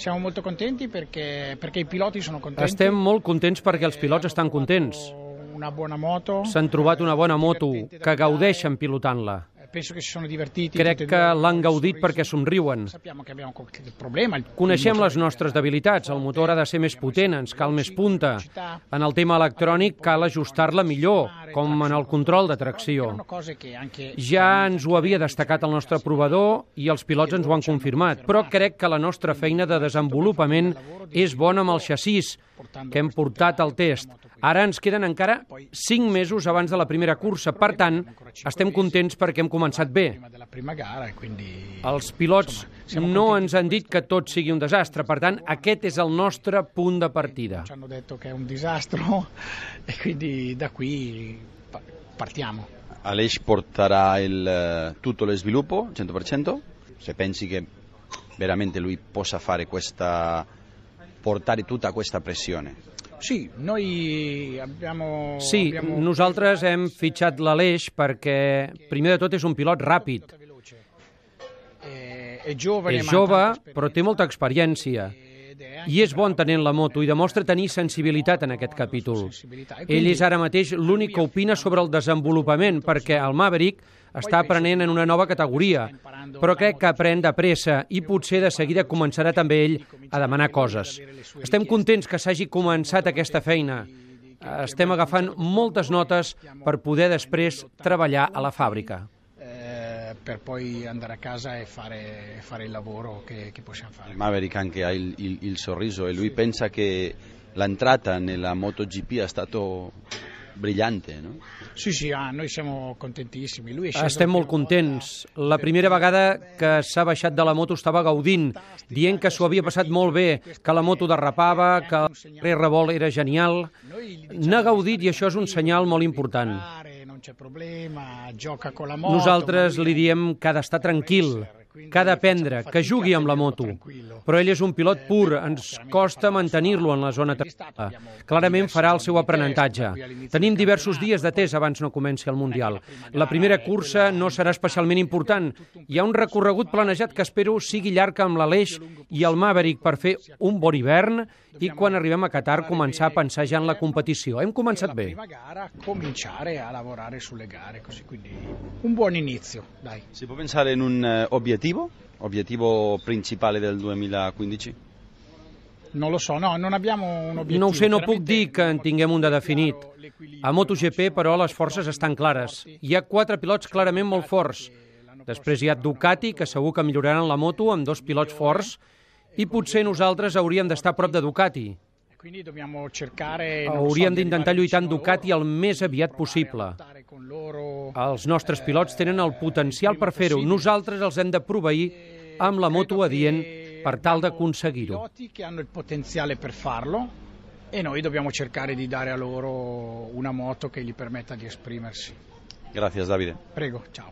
Siamo molto contenti perché, perché i piloti sono contenti. Estem molt contents perquè els pilots estan contents. Una buona moto. S'han trobat una bona moto, que gaudeixen pilotant-la. Penso che si sono divertiti. Crec que l'han gaudit perquè somriuen. Sappiamo che abbiamo qualche problema. il- Coneixem les nostres debilitats. El motor ha de ser més potent, ens cal més punta. En el tema electrònic cal ajustar-la millor, com en el control de tracció. Ja ens ho havia destacat el nostre provador i els pilots ens ho han confirmat, però crec que la nostra feina de desenvolupament és bona amb el xassís que hem portat al test. Ara ens queden encara 5 mesos abans de la primera cursa, per tant, estem contents perquè hem començat bé. Els pilots no ens han dit que tot sigui un desastre, per tant, aquest és el nostre punt de partida. ci hanno detto che è un disastro e quindi da qui pa- partiamo. Aleix porterà il, eh, tutto lo sviluppo, 100%, se pensi che veramente lui possa fare questa, portare tutta questa pressione. Sì, noi abbiamo... Sí, abbiamo nosaltres hem fitxat l'Aleix perquè, primer de tot, és un pilot ràpid. Giovane, És jove, però té molta experiència. I és bon tenint la moto i demostra tenir sensibilitat en aquest capítol. Ell és ara mateix l'únic que opina sobre el desenvolupament, perquè el Maverick està aprenent en una nova categoria, però crec que aprèn de pressa i potser de seguida començarà també ell a demanar coses. Estem contents que s'hagi començat aquesta feina. Estem agafant moltes notes per poder després treballar a la fàbrica. Per poi andare a casa e fare, fare il lavoro che, che possiamo fare. Maverick anche ha il, il- il sorriso e lui pensa che l'entrata nella MotoGP è stato brillante, no? Sì, sì, ah, noi siamo contentissimi. Lui è sceso Estem la molt prima contents. La primera vegada que s'ha baixat de la moto estava gaudint, dient que s'ho havia passat molt bé, que la moto derrapava, que el revolt era genial. N'ha gaudit i això és un senyal molt important. Non c'è problema, gioca con la moto. Nosaltres li diem que ha d'estar tranquil, que ha d'aprendre, que jugui amb la moto. Però ell és un pilot pur, ens costa mantenir-lo en la zona tranquil·la. Clarament farà el seu aprenentatge. Tenim diversos dies de test abans no comenci el Mundial. La primera cursa no serà especialment important. Hi ha un recorregut planejat que espero sigui llarg amb l'Aleix i el Maverick per fer un bon hivern i quan arribem a Qatar començar a pensar ja en la competició. Hem començat bé. cominciare a lavorare sulle gare, così quindi un buon inizio, dai. Si può pensare in un eh, obiettivo? Obiettivo principale del 2015? Non lo so, no, non abbiamo un obiettivo. No ho sé, no puc dir que en tinguem un de definit. A MotoGP, però, les forces estan clares. Hi ha quatre pilots clarament molt forts. Després hi ha Ducati, que segur que milloraran la moto amb dos pilots forts, i potser nosaltres hauríem d'estar a prop de Ducati. So, Hauríem di d'intentar lluitar amb Ducati el més aviat possible. Els nostres pilots tenen el potencial per fer-ho. Nosaltres els hem de proveir amb la moto adient per tal d'aconseguir-ho. che hanno il potenziale per farlo e noi dobbiamo cercare di dare a loro una moto che gli permetta di esprimersi. Gracias, Davide. Prego, ciao.